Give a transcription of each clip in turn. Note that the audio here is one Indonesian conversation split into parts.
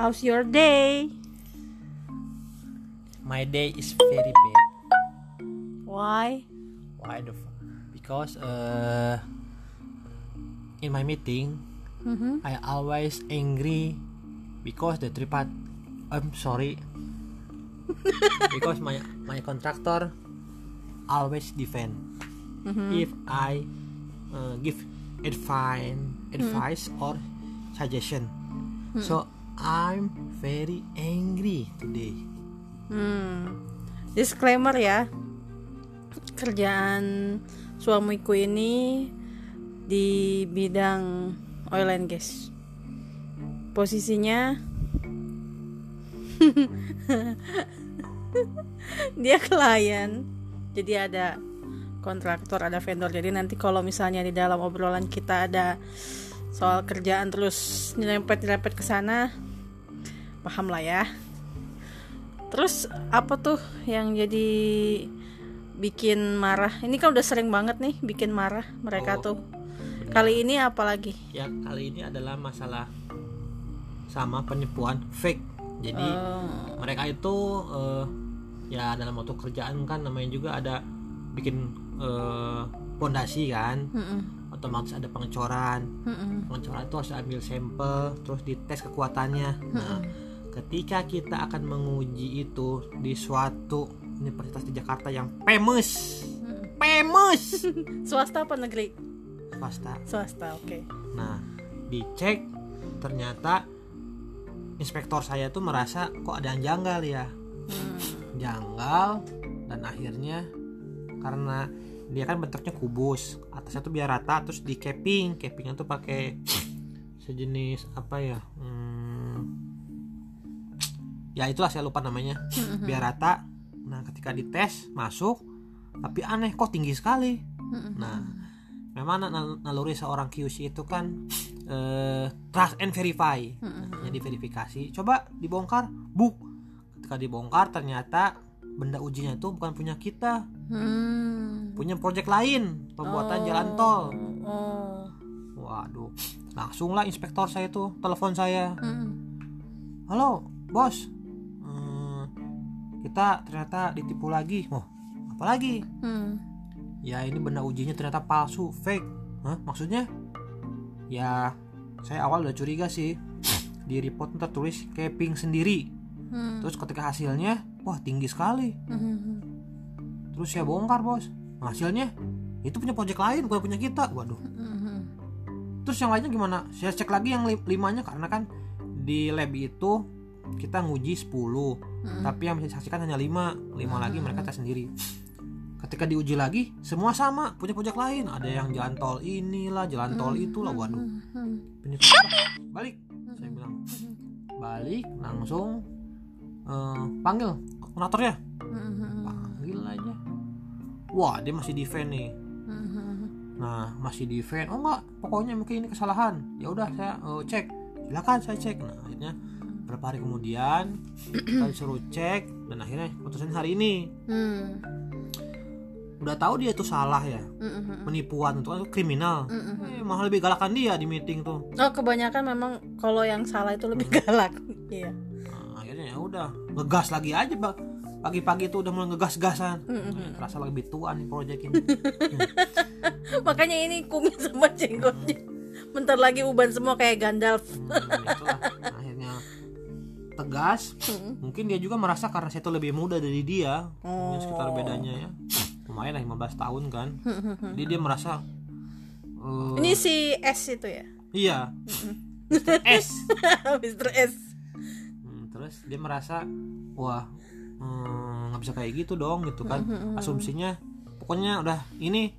How's your day? My day is very bad. Why? Why the fuck? Because uh, in my meeting, Mm-hmm. I always angry because the tripat. I'm sorry. because my my contractor always defend. If I uh, give advice, advice or suggestion, so I'm very angry today. Hmm. Disclaimer ya. Kerjaan suamiku ini di bidang oil and gas. Posisinya dia klien. Jadi ada kontraktor, ada vendor. Jadi nanti kalau misalnya di dalam obrolan kita ada soal kerjaan terus nyerempet-nyerempet ke sana, paham lah ya. Terus apa tuh yang jadi bikin marah? Ini kan udah sering banget nih bikin marah mereka Oh, tuh. benar. Kali ini apa lagi? ya kali ini adalah masalah sama penipuan fake jadi Oh. mereka itu eh, ya dalam waktu kerjaan kan namanya juga ada bikin eh, pondasi kan? Mm-mm, otomatis ada pengecoran. Mm-mm, pengecoran itu harus ambil sampel terus dites kekuatannya. Nah ketika kita akan menguji itu di suatu universitas di Jakarta yang famous. Famous! Swasta apa negeri? swasta. Swasta, oke. Nah, dicek ternyata inspektor saya tuh merasa kok ada yang janggal ya. Hmm. Janggal dan akhirnya karena dia kan bentuknya kubus, atasnya tuh biar rata terus di capping. Cappingnya tuh pakai sejenis apa ya? Hmm, ya itulah saya lupa namanya. Biar rata. Nah, ketika dites masuk tapi aneh kok tinggi sekali. Nah, memang nal- naluri seorang QC itu kan eh, trust and verify. Jadi verifikasi. Coba dibongkar, buk. Ketika dibongkar ternyata benda ujinya itu bukan punya kita, Hmm. punya project lain, pembuatan jalan tol. Oh. Waduh. Langsung lah inspektor saya tuh telepon saya. Mm. Halo, bos. Hmm, kita ternyata ditipu lagi. Oh, apa lagi? Hmm. ya ini benda ujinya ternyata palsu fake Hah? maksudnya ya saya awal udah curiga sih di report tertulis capping sendiri Hmm. terus ketika hasilnya wah tinggi sekali Hmm. Terus saya bongkar bos. Hasilnya itu punya project lain bukan punya kita. Waduh. Hmm. terus yang lainnya gimana? Saya cek lagi yang li- limanya karena kan di lab itu kita nguji 10 tapi yang bisa disaksikan hanya 5 5 lagi mereka tes sendiri. Ketika diuji lagi semua sama punya project lain. Ada yang jalan tol inilah jalan tol itulah waduh. Hmm. penipuan balik saya bilang. Balik langsung eh, panggil koordinatornya. Hmm. Wah dia masih defend nih Hmm. Nah, masih defend. Oh enggak, pokoknya mungkin ini kesalahan. Ya udah saya eh, cek. Silakan saya cek. Nah, akhirnya beberapa hari kemudian kita disuruh cek dan akhirnya putusan hari ini. Hmm. Udah tahu dia itu salah ya. Hmm. Penipuan itu kan kriminal. Hmm. Eh, malah lebih galakan dia di meeting tuh. Oh kebanyakan memang kalau yang salah itu lebih galak. Iya. Nah, akhirnya ya udah ngegas lagi aja, Pak. Pagi-pagi itu udah mulai ngegas-gasan. Eh, terasa lebih tua nih proyek ini. Makanya ini kumis sama jenggotnya. Bentar lagi uban semua kayak Gandalf. Hmm, itulah. Akhirnya tegas. Mungkin dia juga merasa karena saya itu lebih muda dari dia. Mungkin sekitar bedanya ya. Lumayan lah 15 tahun kan. Jadi dia merasa eh, Ini si S itu ya. iya. Mr. S. Mr. S. Hmm, terus dia merasa wah hmm, nggak bisa kayak gitu dong gitu kan. Asumsinya pokoknya udah ini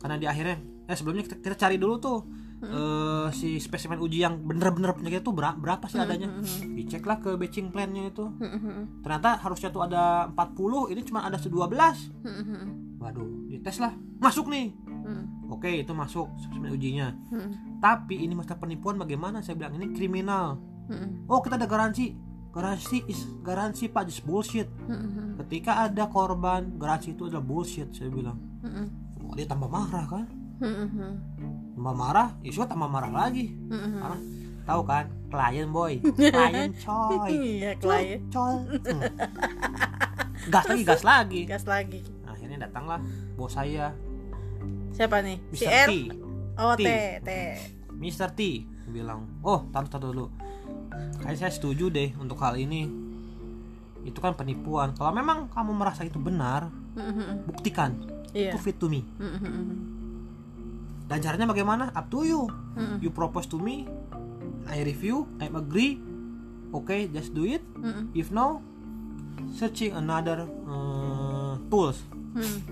karena di akhirnya eh sebelumnya kita, kita cari dulu tuh eh, si spesimen uji yang bener-bener punya kita tuh berapa, berapa sih adanya. diceklah ke batching plan-nya itu. Ternyata harusnya tuh ada 40 ini cuma ada 12 waduh dites lah. Masuk nih. Oke itu masuk spesimen ujinya. Tapi ini masalah penipuan bagaimana? Saya bilang ini kriminal. Oh kita ada garansi garansi is garansi pak just bullshit. Ketika ada korban garansi itu adalah bullshit saya bilang. Oh, dia tambah marah kan? Mm-mm. tambah marah Yusuf tambah marah lagi. Mm-mm. karena tahu kan klien boy. Klien coy. Iya klien. coy Hmm. gas lagi gas lagi. Gas lagi. Akhirnya datanglah bos saya. Siapa nih? Si Mr. R T. Oh T. T T. Mr. T bilang oh taruh taruh dulu kayak saya setuju deh untuk hal ini itu kan penipuan kalau memang kamu merasa itu benar Mm-mm. buktikan iya prove it to me Mm-mm. dan caranya bagaimana up to you Mm-mm. you propose to me I review I agree okay just do it Mm-mm. if no searching another uh, tools Mm.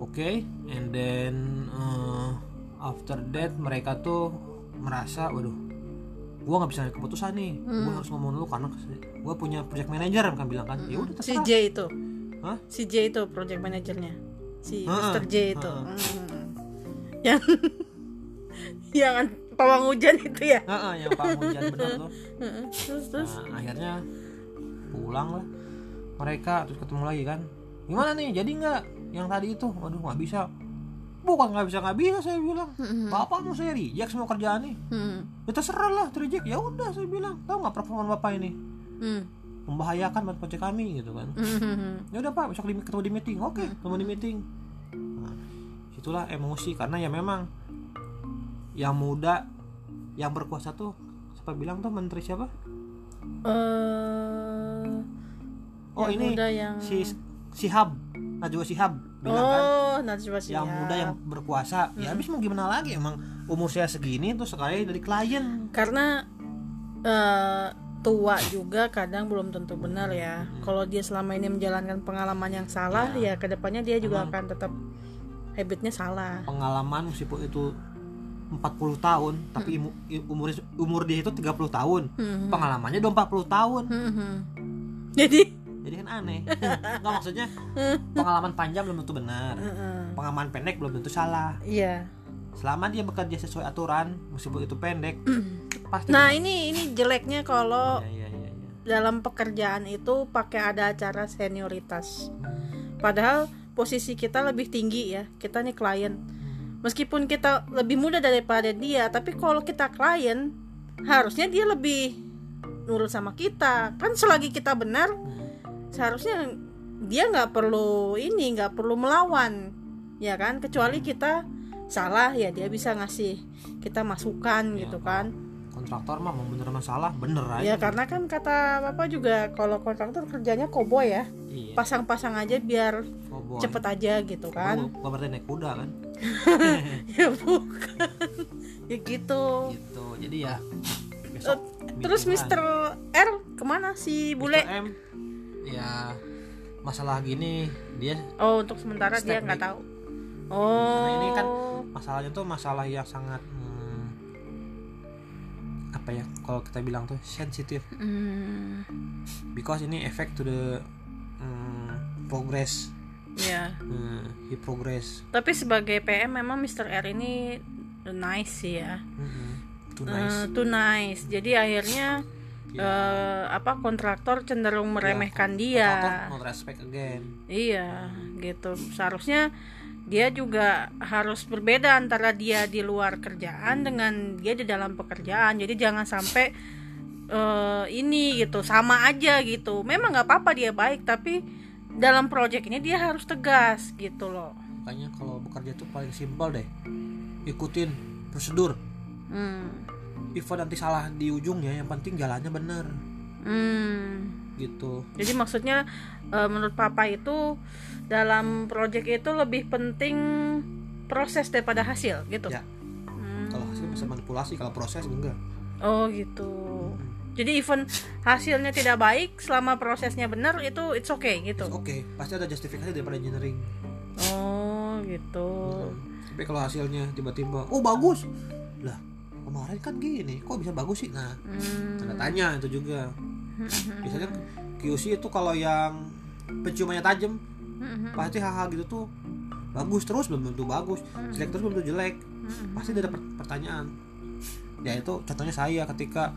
okay and then uh, after that mereka tuh merasa waduh gua nggak bisa ambil keputusan nih. Gua harus ngomong dulu karena gua punya project manager kan bilang kan ya udah si J itu. Hah? si J itu project manajernya si Heeh, Mr. J itu. Heeh. Mm. yang yang pawang hujan itu ya? Heeh, yang pak hujan bener tuh. Terus. Nah akhirnya pulang lah mereka terus ketemu lagi kan. Gimana nih jadi nggak? Yang tadi itu waduh nggak bisa bukan nggak bisa nggak bisa saya bilang. Bapak mau saya reject semua kerjaan nih Hmm. ya terserah lah reject ya udah saya bilang. Tahu nggak performa bapak ini? Hmm. membahayakan buat proyek kami gitu kan. Hmm. ya udah pak besok di, ketemu di meeting. Oke ketemu di meeting. Nah, itulah emosi karena ya memang yang muda yang berkuasa tuh siapa bilang tuh menteri siapa? Eh, oh yang ini muda yang si Sihab Najwa Sihab bilang kan oh Najwa yang muda yang berkuasa ya habis mau gimana lagi? Emang umur saya segini tuh sekali dari klien. Karena eh, tua juga kadang belum tentu benar ya. Kalau dia selama ini menjalankan pengalaman yang salah ya. ke depannya dia juga akan tetap habitnya salah. Pengalaman meskipun itu 40 tahun tapi i- umur umur dia itu 30 tahun. Hmm. pengalamannya udah 40 tahun. Mhm. jadi jadi kan aneh. Nggak maksudnya pengalaman panjang belum tentu benar. Pengalaman pendek belum tentu salah. Iya. Selama dia bekerja sesuai aturan meskipun itu pendek pasti nah ini ini jeleknya kalau iya iya iya iya. dalam pekerjaan itu pakai ada acara senioritas. Padahal posisi kita lebih tinggi ya kita nih klien. Meskipun kita lebih muda daripada dia tapi kalau kita klien harusnya dia lebih nurut sama kita. Kan selagi kita benar seharusnya dia nggak perlu ini nggak perlu melawan ya kan? Kecuali kita salah ya dia bisa ngasih kita masukan Ya, gitu kan. Kontraktor mah mau bener masalah bener aja. Ya karena kan kata bapak juga kalau kontraktor kerjanya koboi ya. Iya. Pasang-pasang aja biar cepet aja gitu kan. gua berarti naik kuda kan? Ya bukan. Ya gitu. Gitu. Jadi ya besok terus lagi. R ke mana si bule? Mr. M ya masalah gini dia oh untuk sementara dia nggak tahu. Oh Karena ini kan masalahnya tuh masalah yang sangat hmm, apa ya kalau kita bilang tuh sensitif. Hmm, because ini efek to the hmm, progress. Ya. Hmm, he progress. Tapi sebagai PM memang Mr. R ini nice sih ya. Hmm, too Eh, nice. too nice. Jadi akhirnya Ya. eh, apa kontraktor cenderung meremehkan dia Kontraktor not respect again Iya, gitu. Seharusnya dia juga harus berbeda antara dia di luar kerjaan dengan dia di dalam pekerjaan. Jadi jangan sampai eh, ini gitu sama aja gitu. Memang nggak apa-apa dia baik, tapi dalam project ini dia harus tegas gitu loh. makanya kalau bekerja tuh paling simpel deh ikutin prosedur Hmm. Even nanti salah di ujungnya yang penting jalannya bener Hmm. gitu Jadi maksudnya eh, menurut papa itu dalam project itu lebih penting proses daripada hasil gitu. ya Hmm. kalau hasil bisa manipulasi kalau proses enggak Oh gitu. Jadi even hasilnya tidak baik selama prosesnya benar itu it's okay gitu. oke pasti ada justifikasi daripada engineering Oh gitu. tapi kalau hasilnya tiba-tiba oh bagus kemarin kan gini kok bisa bagus sih? Nah Hmm. tanda tanya itu juga. Biasanya QC itu kalau yang penciumannya tajam pasti hal-hal gitu tuh bagus terus belum tentu bagus. Jelek terus belum tentu jelek. Pasti ada per- pertanyaan. Ya itu contohnya saya ketika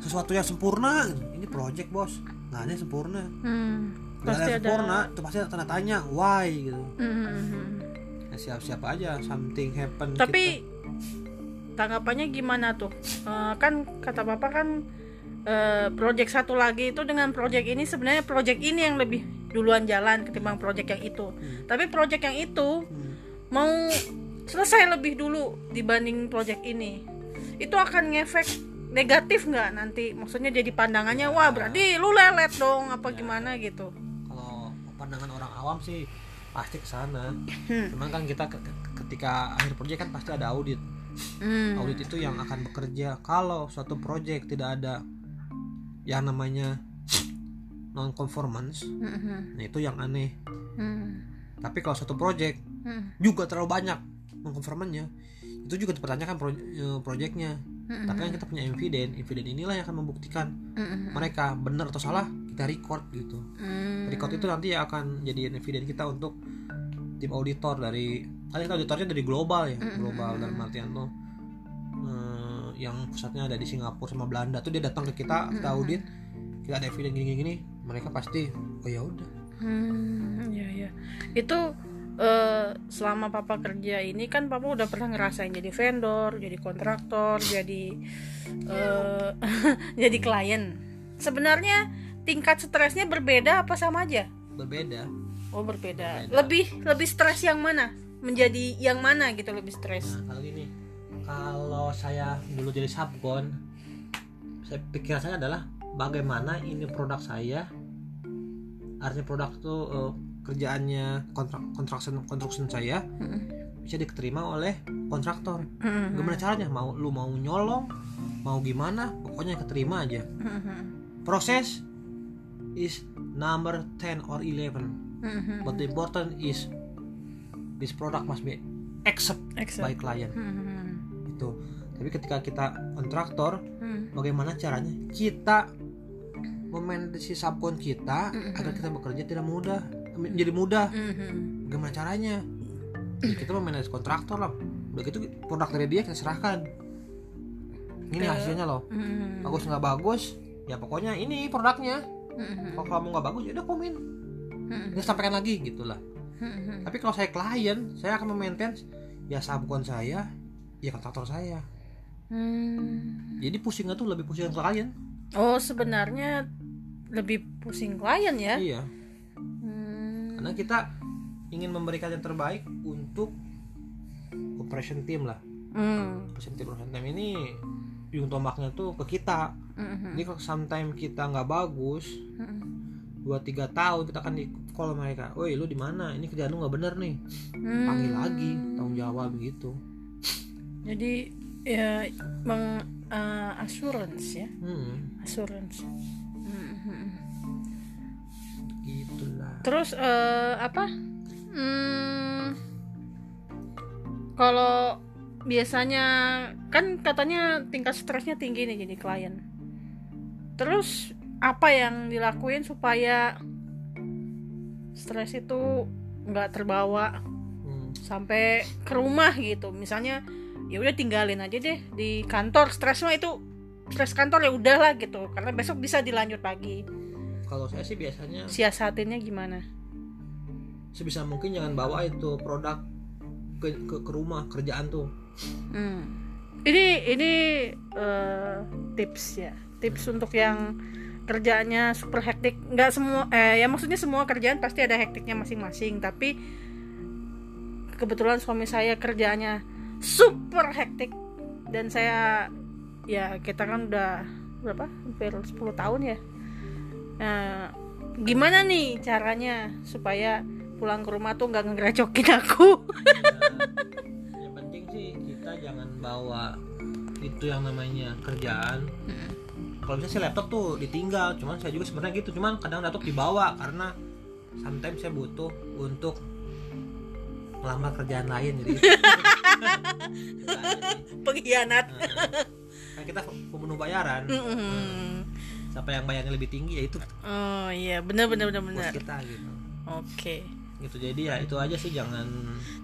sesuatu yang sempurna gitu. ini project bos. Nggak ada yang sempurna. Hmm. nggak ada yang ada. sempurna itu pasti ada tanda tanya why? gitu. Hmm. Nah, siap-siap aja something happen Tapi tanggapannya gimana tuh? Eh, kan kata Bapak kan eh, project satu lagi itu dengan project ini sebenarnya project ini yang lebih duluan jalan ketimbang project yang itu. Hmm. Tapi project yang itu Hmm. mau selesai lebih dulu dibanding project ini. Itu akan ngefek negatif nggak nanti? Maksudnya jadi pandangannya wah berarti lu lelet dong apa gimana gitu. kalau pandangan orang awam sih pasti ke sana Hmm. cuman kan kita ke- ke- ketika akhir proyek kan pasti ada audit Hmm. audit itu yang akan bekerja kalau suatu proyek tidak ada yang namanya non conformance Hmm. nah itu yang aneh Hmm. tapi kalau suatu proyek Hmm. juga terlalu banyak non conformance itu juga dipertanyakan pro- proyeknya Hmm. tapi kan kita punya eviden eviden inilah yang akan membuktikan Hmm. mereka benar atau salah kita record gitu Hmm. record itu nanti akan jadi eviden kita untuk tim auditor dari kan kita auditornya dari global ya global dalam artian tuh eh, yang pusatnya ada di Singapura sama Belanda tuh dia datang ke kita kita audit kita ada eviden gini gini mereka pasti oh ya udah Hmm, iya iya. Itu eh, selama papa kerja ini kan papa udah pernah ngerasain jadi vendor, jadi kontraktor, jadi eh, jadi klien. Sebenarnya tingkat stresnya berbeda apa sama aja? berbeda Oh berbeda. Berbeda. Lebih lebih stres yang mana? Menjadi yang mana gitu lebih stres? nah kalau gini kalau saya dulu jadi subkon saya pikiran saya adalah bagaimana ini produk saya artinya produk itu eh, kerjaannya kontrak construction construction saya Mm-mm. bisa diterima oleh kontraktor Mm-mm. gimana caranya mau lu mau nyolong mau gimana pokoknya keterima aja Mm-mm. proses is number 10 or 11 Mm-mm. but the important is this product must be accept Accept. by client Mm-mm. itu tapi ketika kita kontraktor Mm. bagaimana caranya kita memanage subkon kita Mm-mm. agar kita bekerja tidak mudah menjadi mudah Mm-mm. bagaimana caranya ya, kita memanage kontraktor lah udah gitu produk dari dia kita serahkan ini Ke- hasilnya loh Mm-mm. bagus nggak bagus ya pokoknya ini produknya Mm-mm. kalau kamu nggak bagus ya udah komen kita sampaikan lagi gitulah Mm-mm. tapi kalau saya klien saya akan memaintain ya subkon saya ya kontraktor saya Hmm. jadi pusingnya tuh lebih pusing klien Oh sebenarnya lebih pusing klien ya? iya Hmm. karena kita ingin memberikan yang terbaik untuk operation team lah Hmm. operation team operation team ini ujung tombaknya tuh ke kita Hmm. jadi kalau sometimes kita nggak bagus Hmm. Dua tiga tahun kita akan di call mereka, woi lu di mana? Ini kerjaan lu nggak bener nih, Hmm. panggil lagi, tanggung jawab gitu. Jadi ya meng eh, assurance ya, Hmm, assurance. Hmm, gitulah. Terus eh, apa? Hmm, kalau biasanya kan katanya tingkat stresnya tinggi nih jadi klien. Terus apa yang dilakuin supaya stres itu nggak terbawa Hmm, sampai ke rumah gitu? Misalnya ya udah tinggalin aja deh di kantor stres mah itu stres kantor ya udahlah gitu karena besok bisa dilanjut lagi Kalau saya sih biasanya siasatinnya gimana sebisa mungkin jangan bawa itu produk ke ke, ke rumah kerjaan tuh. Hmm. Ini ini eh, tips ya, tips untuk yang kerjaannya super hektik. Nggak semua, eh ya maksudnya semua kerjaan pasti ada hektiknya masing-masing. Tapi kebetulan suami saya kerjaannya super hektik dan saya ya kita kan udah berapa hampir 10 tahun ya. Nah, gimana nih caranya supaya pulang ke rumah tuh nggak ngerecokin aku? Ya, yang penting sih kita jangan bawa itu yang namanya kerjaan. Kalau bisa sih laptop tuh ditinggal, cuman saya juga sebenarnya gitu, cuman kadang laptop dibawa karena sometimes saya butuh untuk melamar kerjaan lain jadi Gitu. Pengkhianat. Nah, kan kita pemenuh bayaran Mm-mm. siapa yang bayarnya lebih tinggi ya itu Oh iya, benar benar benar benar. kita gitu Oke. gitu jadi ya itu aja sih jangan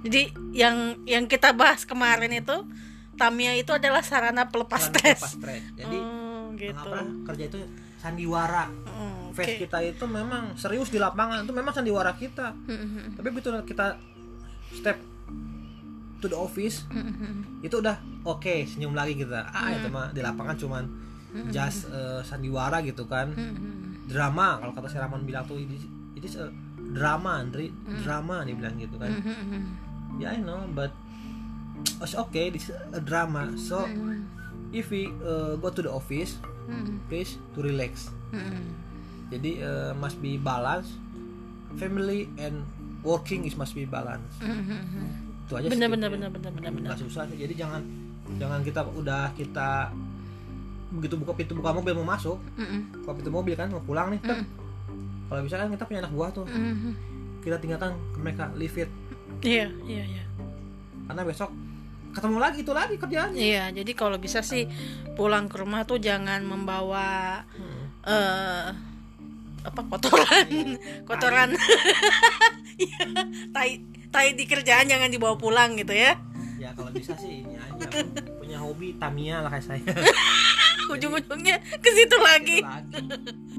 Jadi yang yang kita bahas kemarin itu Tamia itu adalah sarana pelepas stres. stres jadi oh, gitu. mengapa kerja itu sandiwara. Oh, Oke. face kita itu memang serius di lapangan. Itu memang sandiwara kita. Mm-mm. tapi begitu kita step to the office itu udah oke senyum lagi kita ah itu mah di lapangan cuman just eh, sandiwara gitu kan. Drama kalau kata si Rahman bilang tuh ini ini drama Andri. Drama dia bilang gitu kan. Ya I know but it's okay. This is a drama. So if we uh, go to the office please to relax. Jadi uh, must be balance. Family and working is must be balance. Itu aja bener bener bener bener bener nggak susah jadi jangan jangan kita udah kita begitu buka pintu buka mobil mau masuk Mm-mm. buka pintu mobil kan mau pulang nih kan kalau bisa kan kita punya anak buah tuh. Mhm. kita tinggalkan ke mereka leave it. Iya iya iya. Karena besok ketemu lagi itu lagi kerjaannya. Iya, jadi kalau bisa sih pulang ke rumah tuh jangan membawa eh apa kotoran, kotoran, Iya, tai tai di kerjaan jangan dibawa pulang gitu ya. ya kalau bisa sih ini aja. Punya hobi Tamiya lah kayak saya. Ujung-ujungnya ke situ lagi. Lagi